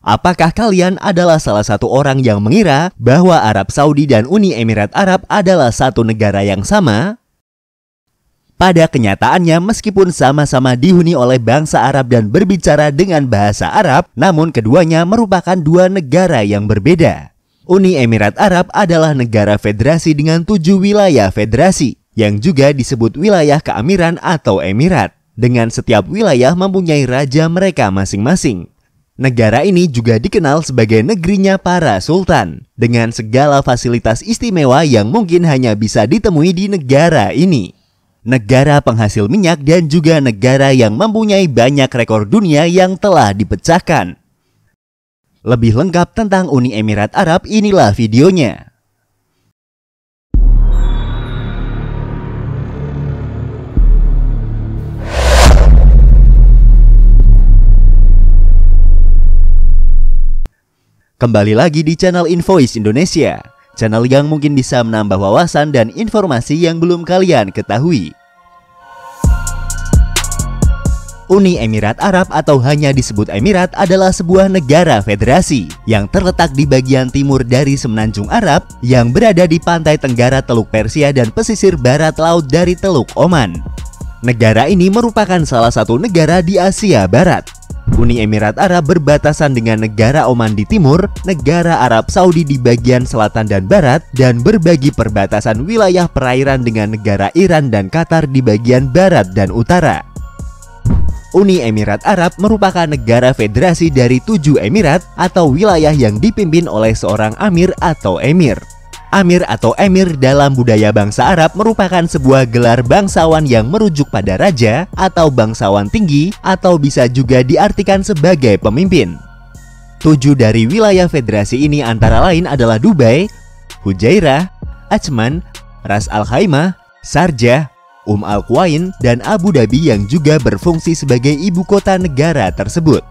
Apakah kalian adalah salah satu orang yang mengira bahwa Arab Saudi dan Uni Emirat Arab adalah satu negara yang sama? Pada kenyataannya, meskipun sama-sama dihuni oleh bangsa Arab dan berbicara dengan bahasa Arab, namun keduanya merupakan dua negara yang berbeda. Uni Emirat Arab adalah negara federasi dengan tujuh wilayah federasi, yang juga disebut wilayah keamiran atau emirat, dengan setiap wilayah mempunyai raja mereka masing-masing. Negara ini juga dikenal sebagai negerinya para sultan, dengan segala fasilitas istimewa yang mungkin hanya bisa ditemui di negara ini. Negara penghasil minyak dan juga negara yang mempunyai banyak rekor dunia yang telah dipecahkan. Lebih lengkap tentang Uni Emirat Arab inilah videonya. Kembali lagi di channel Invoice Indonesia, channel yang mungkin bisa menambah wawasan dan informasi yang belum kalian ketahui. Uni Emirat Arab atau hanya disebut Emirat adalah sebuah negara federasi yang terletak di bagian timur dari Semenanjung Arab yang berada di pantai tenggara Teluk Persia dan pesisir barat laut dari Teluk Oman. Negara ini merupakan salah satu negara di Asia Barat Uni Emirat Arab berbatasan dengan negara Oman di timur, negara Arab Saudi di bagian selatan dan barat, dan berbagi perbatasan wilayah perairan dengan negara Iran dan Qatar di bagian barat dan utara. Uni Emirat Arab merupakan negara federasi dari tujuh emirat atau wilayah yang dipimpin oleh seorang amir atau emir. Amir atau emir dalam budaya bangsa Arab merupakan sebuah gelar bangsawan yang merujuk pada raja atau bangsawan tinggi atau bisa juga diartikan sebagai pemimpin. Tujuh dari wilayah federasi ini antara lain adalah Dubai, Hujairah, Ajman, Ras Al Khaimah, Sarjah, Um Al Quwain, dan Abu Dhabi yang juga berfungsi sebagai ibu kota negara tersebut.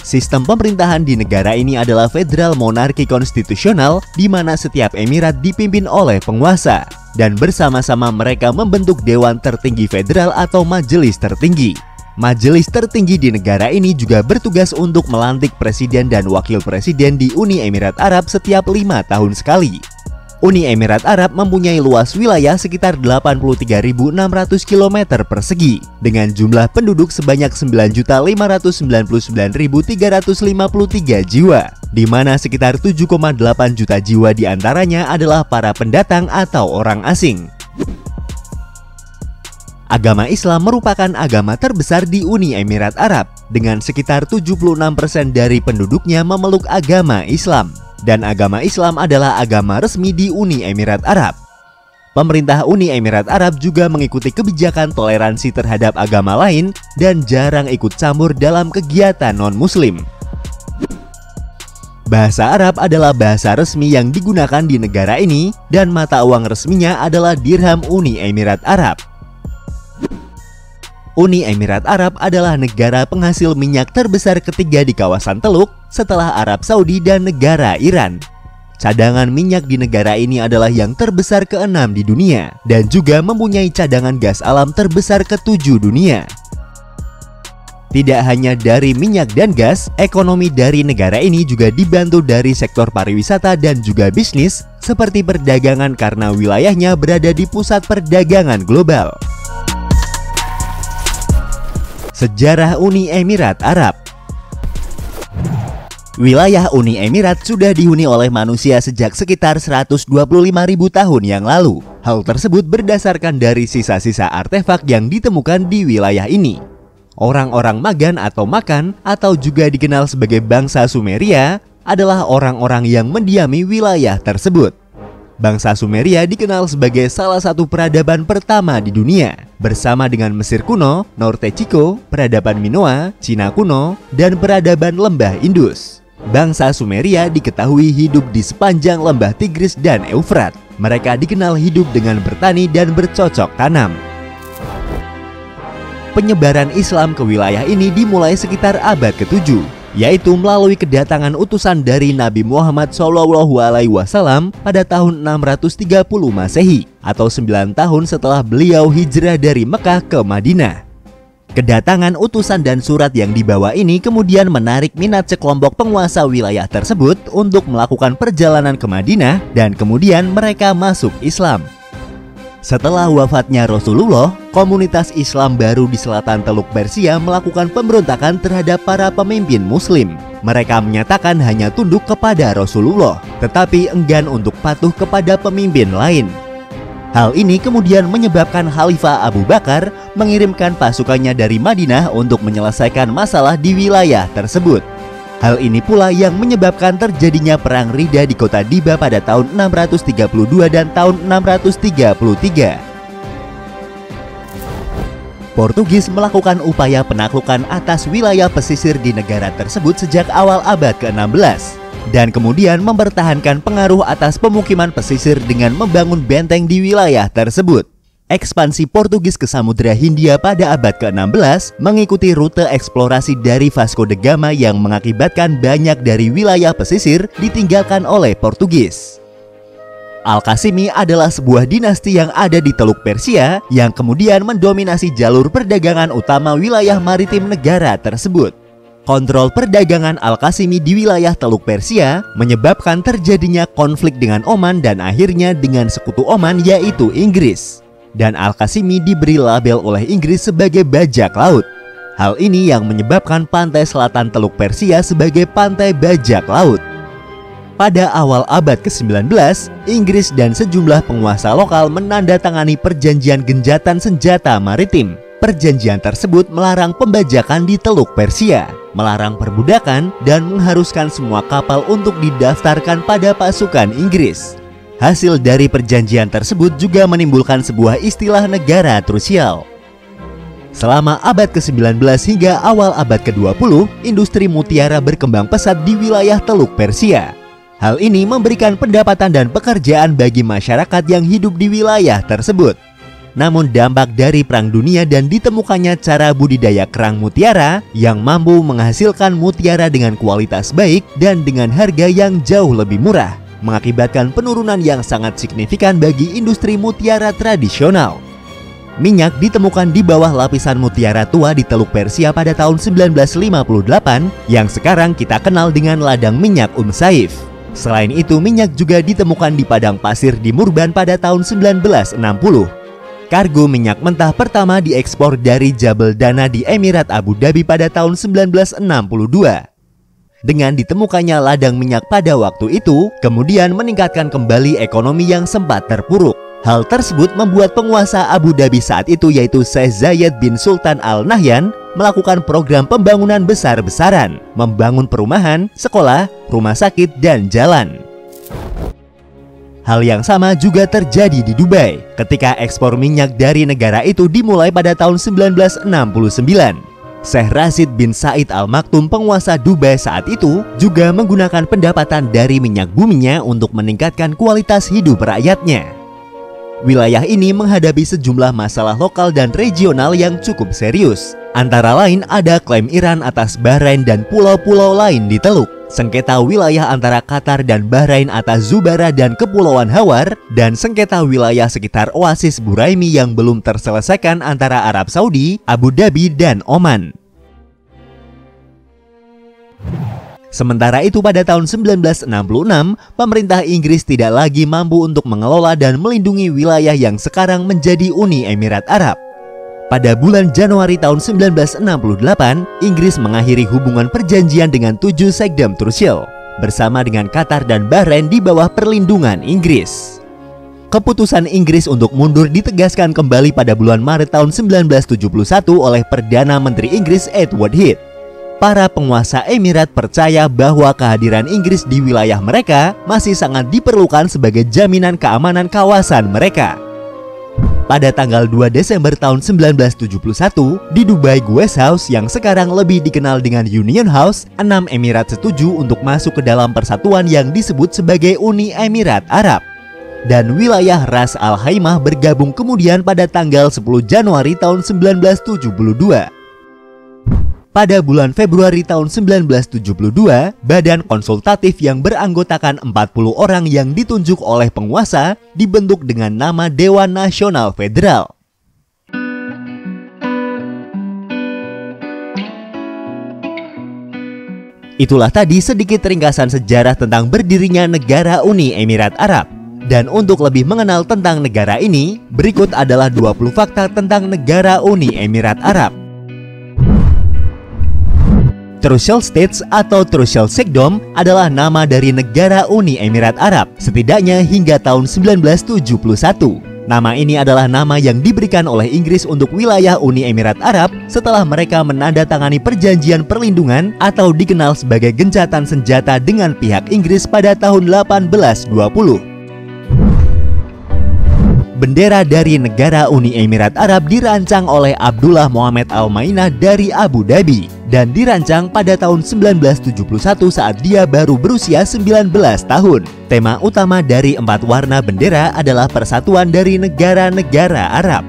Sistem pemerintahan di negara ini adalah federal monarki konstitusional di mana setiap emirat dipimpin oleh penguasa dan bersama-sama mereka membentuk dewan tertinggi federal atau majelis tertinggi. Majelis tertinggi di negara ini juga bertugas untuk melantik presiden dan wakil presiden di Uni Emirat Arab setiap lima tahun sekali. Uni Emirat Arab mempunyai luas wilayah sekitar 83.600 km persegi dengan jumlah penduduk sebanyak 9.599.353 jiwa di mana sekitar 7,8 juta jiwa di antaranya adalah para pendatang atau orang asing. Agama Islam merupakan agama terbesar di Uni Emirat Arab dengan sekitar 76% dari penduduknya memeluk agama Islam dan agama Islam adalah agama resmi di Uni Emirat Arab. Pemerintah Uni Emirat Arab juga mengikuti kebijakan toleransi terhadap agama lain dan jarang ikut campur dalam kegiatan non-Muslim. Bahasa Arab adalah bahasa resmi yang digunakan di negara ini, dan mata uang resminya adalah dirham Uni Emirat Arab. Uni Emirat Arab adalah negara penghasil minyak terbesar ketiga di kawasan Teluk setelah Arab Saudi dan negara Iran. Cadangan minyak di negara ini adalah yang terbesar keenam di dunia dan juga mempunyai cadangan gas alam terbesar ketujuh dunia. Tidak hanya dari minyak dan gas, ekonomi dari negara ini juga dibantu dari sektor pariwisata dan juga bisnis seperti perdagangan karena wilayahnya berada di pusat perdagangan global. Sejarah Uni Emirat Arab Wilayah Uni Emirat sudah dihuni oleh manusia sejak sekitar 125.000 tahun yang lalu. Hal tersebut berdasarkan dari sisa-sisa artefak yang ditemukan di wilayah ini. Orang-orang Magan atau Makan atau juga dikenal sebagai bangsa Sumeria adalah orang-orang yang mendiami wilayah tersebut. Bangsa Sumeria dikenal sebagai salah satu peradaban pertama di dunia, bersama dengan Mesir kuno, Norte Chico, peradaban Minoa, Cina kuno, dan peradaban lembah Indus. Bangsa Sumeria diketahui hidup di sepanjang lembah Tigris dan Eufrat. Mereka dikenal hidup dengan bertani dan bercocok tanam. Penyebaran Islam ke wilayah ini dimulai sekitar abad ke-7 yaitu melalui kedatangan utusan dari Nabi Muhammad SAW pada tahun 630 Masehi atau 9 tahun setelah beliau hijrah dari Mekah ke Madinah. Kedatangan utusan dan surat yang dibawa ini kemudian menarik minat sekelompok penguasa wilayah tersebut untuk melakukan perjalanan ke Madinah dan kemudian mereka masuk Islam. Setelah wafatnya Rasulullah, komunitas Islam baru di selatan Teluk Persia melakukan pemberontakan terhadap para pemimpin muslim. Mereka menyatakan hanya tunduk kepada Rasulullah, tetapi enggan untuk patuh kepada pemimpin lain. Hal ini kemudian menyebabkan Khalifah Abu Bakar mengirimkan pasukannya dari Madinah untuk menyelesaikan masalah di wilayah tersebut. Hal ini pula yang menyebabkan terjadinya perang Rida di kota Diba pada tahun 632 dan tahun 633. Portugis melakukan upaya penaklukan atas wilayah pesisir di negara tersebut sejak awal abad ke-16 dan kemudian mempertahankan pengaruh atas pemukiman pesisir dengan membangun benteng di wilayah tersebut. Ekspansi Portugis ke Samudra Hindia pada abad ke-16 mengikuti rute eksplorasi dari Vasco da Gama yang mengakibatkan banyak dari wilayah pesisir ditinggalkan oleh Portugis. Al-Qasimi adalah sebuah dinasti yang ada di Teluk Persia yang kemudian mendominasi jalur perdagangan utama wilayah maritim negara tersebut. Kontrol perdagangan Al-Qasimi di wilayah Teluk Persia menyebabkan terjadinya konflik dengan Oman dan akhirnya dengan sekutu Oman yaitu Inggris. Dan Al-Qasimi diberi label oleh Inggris sebagai bajak laut. Hal ini yang menyebabkan pantai selatan Teluk Persia sebagai pantai bajak laut. Pada awal abad ke-19, Inggris dan sejumlah penguasa lokal menandatangani perjanjian genjatan senjata maritim Perjanjian tersebut melarang pembajakan di Teluk Persia, melarang perbudakan, dan mengharuskan semua kapal untuk didaftarkan pada pasukan Inggris. Hasil dari perjanjian tersebut juga menimbulkan sebuah istilah negara trusial. Selama abad ke-19 hingga awal abad ke-20, industri mutiara berkembang pesat di wilayah Teluk Persia. Hal ini memberikan pendapatan dan pekerjaan bagi masyarakat yang hidup di wilayah tersebut. Namun dampak dari Perang Dunia dan ditemukannya cara budidaya kerang mutiara yang mampu menghasilkan mutiara dengan kualitas baik dan dengan harga yang jauh lebih murah mengakibatkan penurunan yang sangat signifikan bagi industri mutiara tradisional. Minyak ditemukan di bawah lapisan mutiara tua di Teluk Persia pada tahun 1958 yang sekarang kita kenal dengan ladang minyak Um Saif. Selain itu, minyak juga ditemukan di padang pasir di Murban pada tahun 1960 kargo minyak mentah pertama diekspor dari Jabal Dana di Emirat Abu Dhabi pada tahun 1962. Dengan ditemukannya ladang minyak pada waktu itu, kemudian meningkatkan kembali ekonomi yang sempat terpuruk. Hal tersebut membuat penguasa Abu Dhabi saat itu yaitu Syekh Zayed bin Sultan Al Nahyan melakukan program pembangunan besar-besaran, membangun perumahan, sekolah, rumah sakit, dan jalan. Hal yang sama juga terjadi di Dubai ketika ekspor minyak dari negara itu dimulai pada tahun 1969. Syekh Rashid bin Said Al Maktum penguasa Dubai saat itu juga menggunakan pendapatan dari minyak buminya untuk meningkatkan kualitas hidup rakyatnya. Wilayah ini menghadapi sejumlah masalah lokal dan regional yang cukup serius. Antara lain ada klaim Iran atas Bahrain dan pulau-pulau lain di Teluk sengketa wilayah antara Qatar dan Bahrain atas Zubara dan Kepulauan Hawar, dan sengketa wilayah sekitar Oasis Buraimi yang belum terselesaikan antara Arab Saudi, Abu Dhabi, dan Oman. Sementara itu pada tahun 1966, pemerintah Inggris tidak lagi mampu untuk mengelola dan melindungi wilayah yang sekarang menjadi Uni Emirat Arab. Pada bulan Januari tahun 1968, Inggris mengakhiri hubungan perjanjian dengan tujuh Sekdam Trusil bersama dengan Qatar dan Bahrain di bawah perlindungan Inggris. Keputusan Inggris untuk mundur ditegaskan kembali pada bulan Maret tahun 1971 oleh Perdana Menteri Inggris Edward Heath. Para penguasa Emirat percaya bahwa kehadiran Inggris di wilayah mereka masih sangat diperlukan sebagai jaminan keamanan kawasan mereka. Pada tanggal 2 Desember tahun 1971, di Dubai Guest House yang sekarang lebih dikenal dengan Union House, enam emirat setuju untuk masuk ke dalam persatuan yang disebut sebagai Uni Emirat Arab. Dan wilayah Ras Al Khaimah bergabung kemudian pada tanggal 10 Januari tahun 1972 pada bulan Februari tahun 1972, badan konsultatif yang beranggotakan 40 orang yang ditunjuk oleh penguasa dibentuk dengan nama Dewan Nasional Federal. Itulah tadi sedikit ringkasan sejarah tentang berdirinya negara Uni Emirat Arab. Dan untuk lebih mengenal tentang negara ini, berikut adalah 20 fakta tentang negara Uni Emirat Arab. Trucial States atau Trucial Sekdom adalah nama dari negara Uni Emirat Arab, setidaknya hingga tahun 1971. Nama ini adalah nama yang diberikan oleh Inggris untuk wilayah Uni Emirat Arab setelah mereka menandatangani perjanjian perlindungan atau dikenal sebagai gencatan senjata dengan pihak Inggris pada tahun 1820. Bendera dari negara Uni Emirat Arab dirancang oleh Abdullah Muhammad Al-Mainah dari Abu Dhabi dan dirancang pada tahun 1971 saat dia baru berusia 19 tahun. Tema utama dari empat warna bendera adalah persatuan dari negara-negara Arab.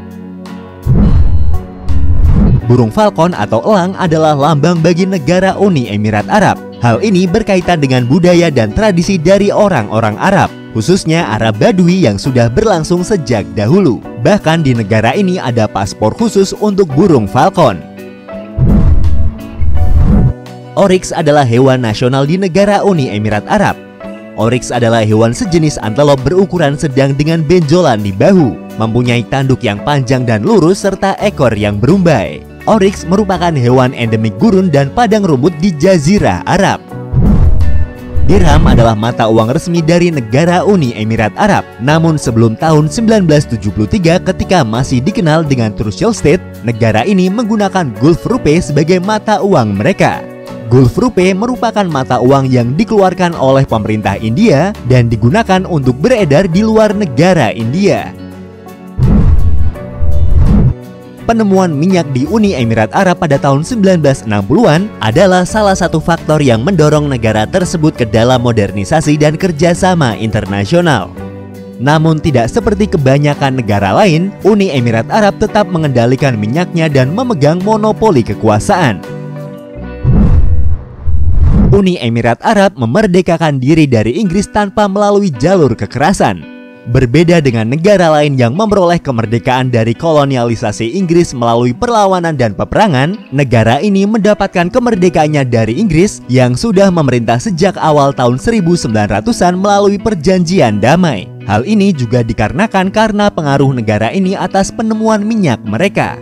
Burung falcon atau elang adalah lambang bagi negara Uni Emirat Arab. Hal ini berkaitan dengan budaya dan tradisi dari orang-orang Arab, khususnya Arab Badui yang sudah berlangsung sejak dahulu. Bahkan di negara ini ada paspor khusus untuk burung falcon. Oryx adalah hewan nasional di negara Uni Emirat Arab. Oryx adalah hewan sejenis antelop berukuran sedang dengan benjolan di bahu, mempunyai tanduk yang panjang dan lurus serta ekor yang berumbai. Oryx merupakan hewan endemik gurun dan padang rumput di Jazirah Arab. Dirham adalah mata uang resmi dari negara Uni Emirat Arab. Namun sebelum tahun 1973 ketika masih dikenal dengan Trucial State, negara ini menggunakan Gulf Rupiah sebagai mata uang mereka. Gulf Rupee merupakan mata uang yang dikeluarkan oleh pemerintah India dan digunakan untuk beredar di luar negara India. Penemuan minyak di Uni Emirat Arab pada tahun 1960-an adalah salah satu faktor yang mendorong negara tersebut ke dalam modernisasi dan kerjasama internasional. Namun tidak seperti kebanyakan negara lain, Uni Emirat Arab tetap mengendalikan minyaknya dan memegang monopoli kekuasaan. Uni Emirat Arab memerdekakan diri dari Inggris tanpa melalui jalur kekerasan. Berbeda dengan negara lain yang memperoleh kemerdekaan dari kolonialisasi Inggris melalui perlawanan dan peperangan, negara ini mendapatkan kemerdekaannya dari Inggris yang sudah memerintah sejak awal tahun 1900-an melalui perjanjian damai. Hal ini juga dikarenakan karena pengaruh negara ini atas penemuan minyak mereka.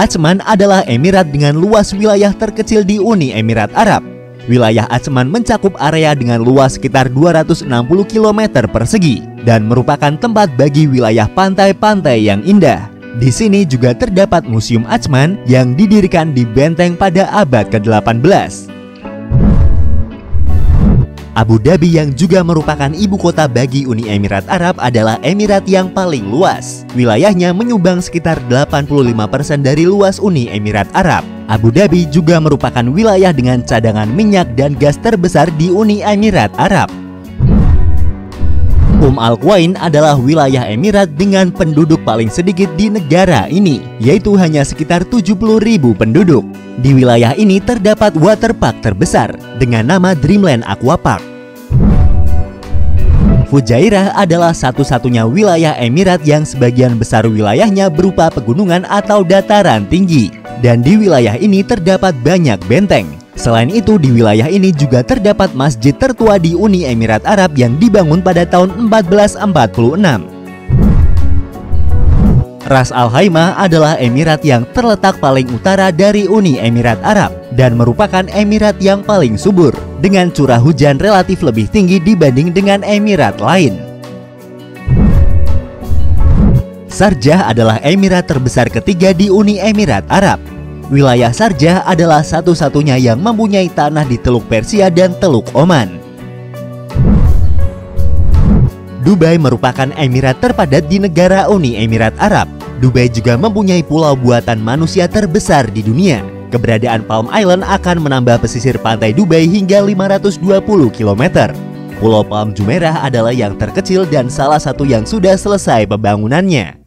Acman adalah emirat dengan luas wilayah terkecil di Uni Emirat Arab. Wilayah Acman mencakup area dengan luas sekitar 260 km persegi dan merupakan tempat bagi wilayah pantai-pantai yang indah. Di sini juga terdapat Museum Acman yang didirikan di benteng pada abad ke-18. Abu Dhabi yang juga merupakan ibu kota bagi Uni Emirat Arab adalah emirat yang paling luas. Wilayahnya menyumbang sekitar 85% dari luas Uni Emirat Arab. Abu Dhabi juga merupakan wilayah dengan cadangan minyak dan gas terbesar di Uni Emirat Arab. Um Al Quwain adalah wilayah emirat dengan penduduk paling sedikit di negara ini, yaitu hanya sekitar 70 ribu penduduk. Di wilayah ini terdapat waterpark terbesar dengan nama Dreamland Aqua Park. Fujairah adalah satu-satunya wilayah emirat yang sebagian besar wilayahnya berupa pegunungan atau dataran tinggi. Dan di wilayah ini terdapat banyak benteng, Selain itu, di wilayah ini juga terdapat masjid tertua di Uni Emirat Arab yang dibangun pada tahun 1446. Ras Al Khaimah adalah emirat yang terletak paling utara dari Uni Emirat Arab dan merupakan emirat yang paling subur dengan curah hujan relatif lebih tinggi dibanding dengan emirat lain. Sarjah adalah emirat terbesar ketiga di Uni Emirat Arab Wilayah Sarjah adalah satu-satunya yang mempunyai tanah di Teluk Persia dan Teluk Oman. Dubai merupakan emirat terpadat di negara Uni Emirat Arab. Dubai juga mempunyai pulau buatan manusia terbesar di dunia. Keberadaan Palm Island akan menambah pesisir pantai Dubai hingga 520 km. Pulau Palm Jumeirah adalah yang terkecil dan salah satu yang sudah selesai pembangunannya.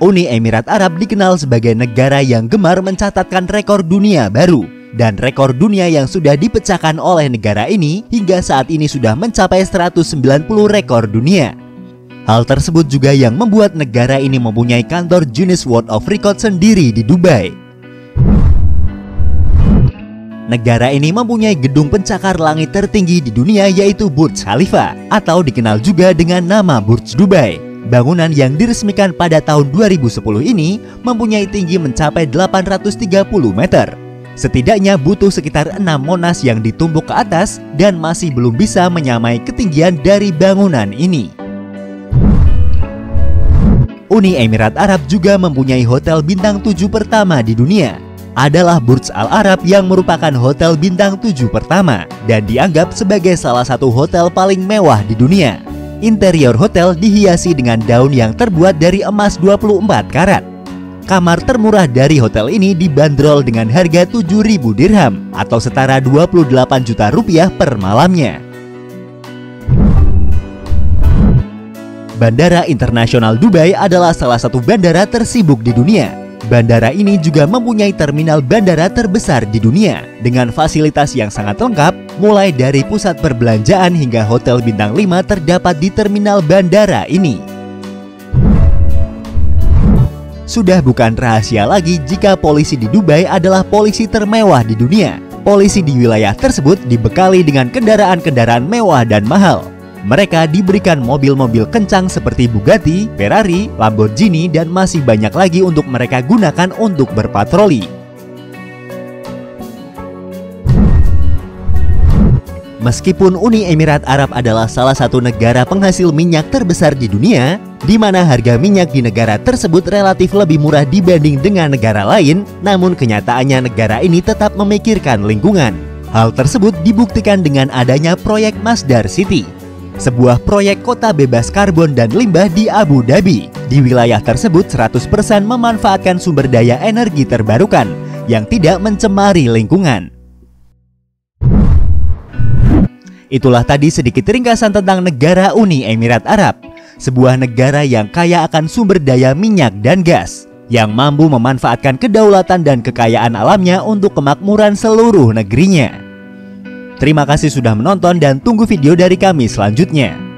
Uni Emirat Arab dikenal sebagai negara yang gemar mencatatkan rekor dunia baru dan rekor dunia yang sudah dipecahkan oleh negara ini hingga saat ini sudah mencapai 190 rekor dunia. Hal tersebut juga yang membuat negara ini mempunyai kantor Guinness World of Record sendiri di Dubai. Negara ini mempunyai gedung pencakar langit tertinggi di dunia yaitu Burj Khalifa atau dikenal juga dengan nama Burj Dubai. Bangunan yang diresmikan pada tahun 2010 ini mempunyai tinggi mencapai 830 meter. Setidaknya butuh sekitar 6 monas yang ditumpuk ke atas dan masih belum bisa menyamai ketinggian dari bangunan ini. Uni Emirat Arab juga mempunyai hotel bintang 7 pertama di dunia. Adalah Burj Al Arab yang merupakan hotel bintang 7 pertama dan dianggap sebagai salah satu hotel paling mewah di dunia. Interior hotel dihiasi dengan daun yang terbuat dari emas 24 karat. Kamar termurah dari hotel ini dibanderol dengan harga 7.000 dirham atau setara 28 juta rupiah per malamnya. Bandara Internasional Dubai adalah salah satu bandara tersibuk di dunia. Bandara ini juga mempunyai terminal bandara terbesar di dunia dengan fasilitas yang sangat lengkap mulai dari pusat perbelanjaan hingga hotel bintang 5 terdapat di terminal bandara ini. Sudah bukan rahasia lagi jika polisi di Dubai adalah polisi termewah di dunia. Polisi di wilayah tersebut dibekali dengan kendaraan-kendaraan mewah dan mahal mereka diberikan mobil-mobil kencang seperti Bugatti, Ferrari, Lamborghini, dan masih banyak lagi untuk mereka gunakan untuk berpatroli. Meskipun Uni Emirat Arab adalah salah satu negara penghasil minyak terbesar di dunia, di mana harga minyak di negara tersebut relatif lebih murah dibanding dengan negara lain, namun kenyataannya negara ini tetap memikirkan lingkungan. Hal tersebut dibuktikan dengan adanya proyek Masdar City, sebuah proyek kota bebas karbon dan limbah di Abu Dhabi. Di wilayah tersebut 100% memanfaatkan sumber daya energi terbarukan yang tidak mencemari lingkungan. Itulah tadi sedikit ringkasan tentang negara Uni Emirat Arab, sebuah negara yang kaya akan sumber daya minyak dan gas, yang mampu memanfaatkan kedaulatan dan kekayaan alamnya untuk kemakmuran seluruh negerinya. Terima kasih sudah menonton dan tunggu video dari kami selanjutnya.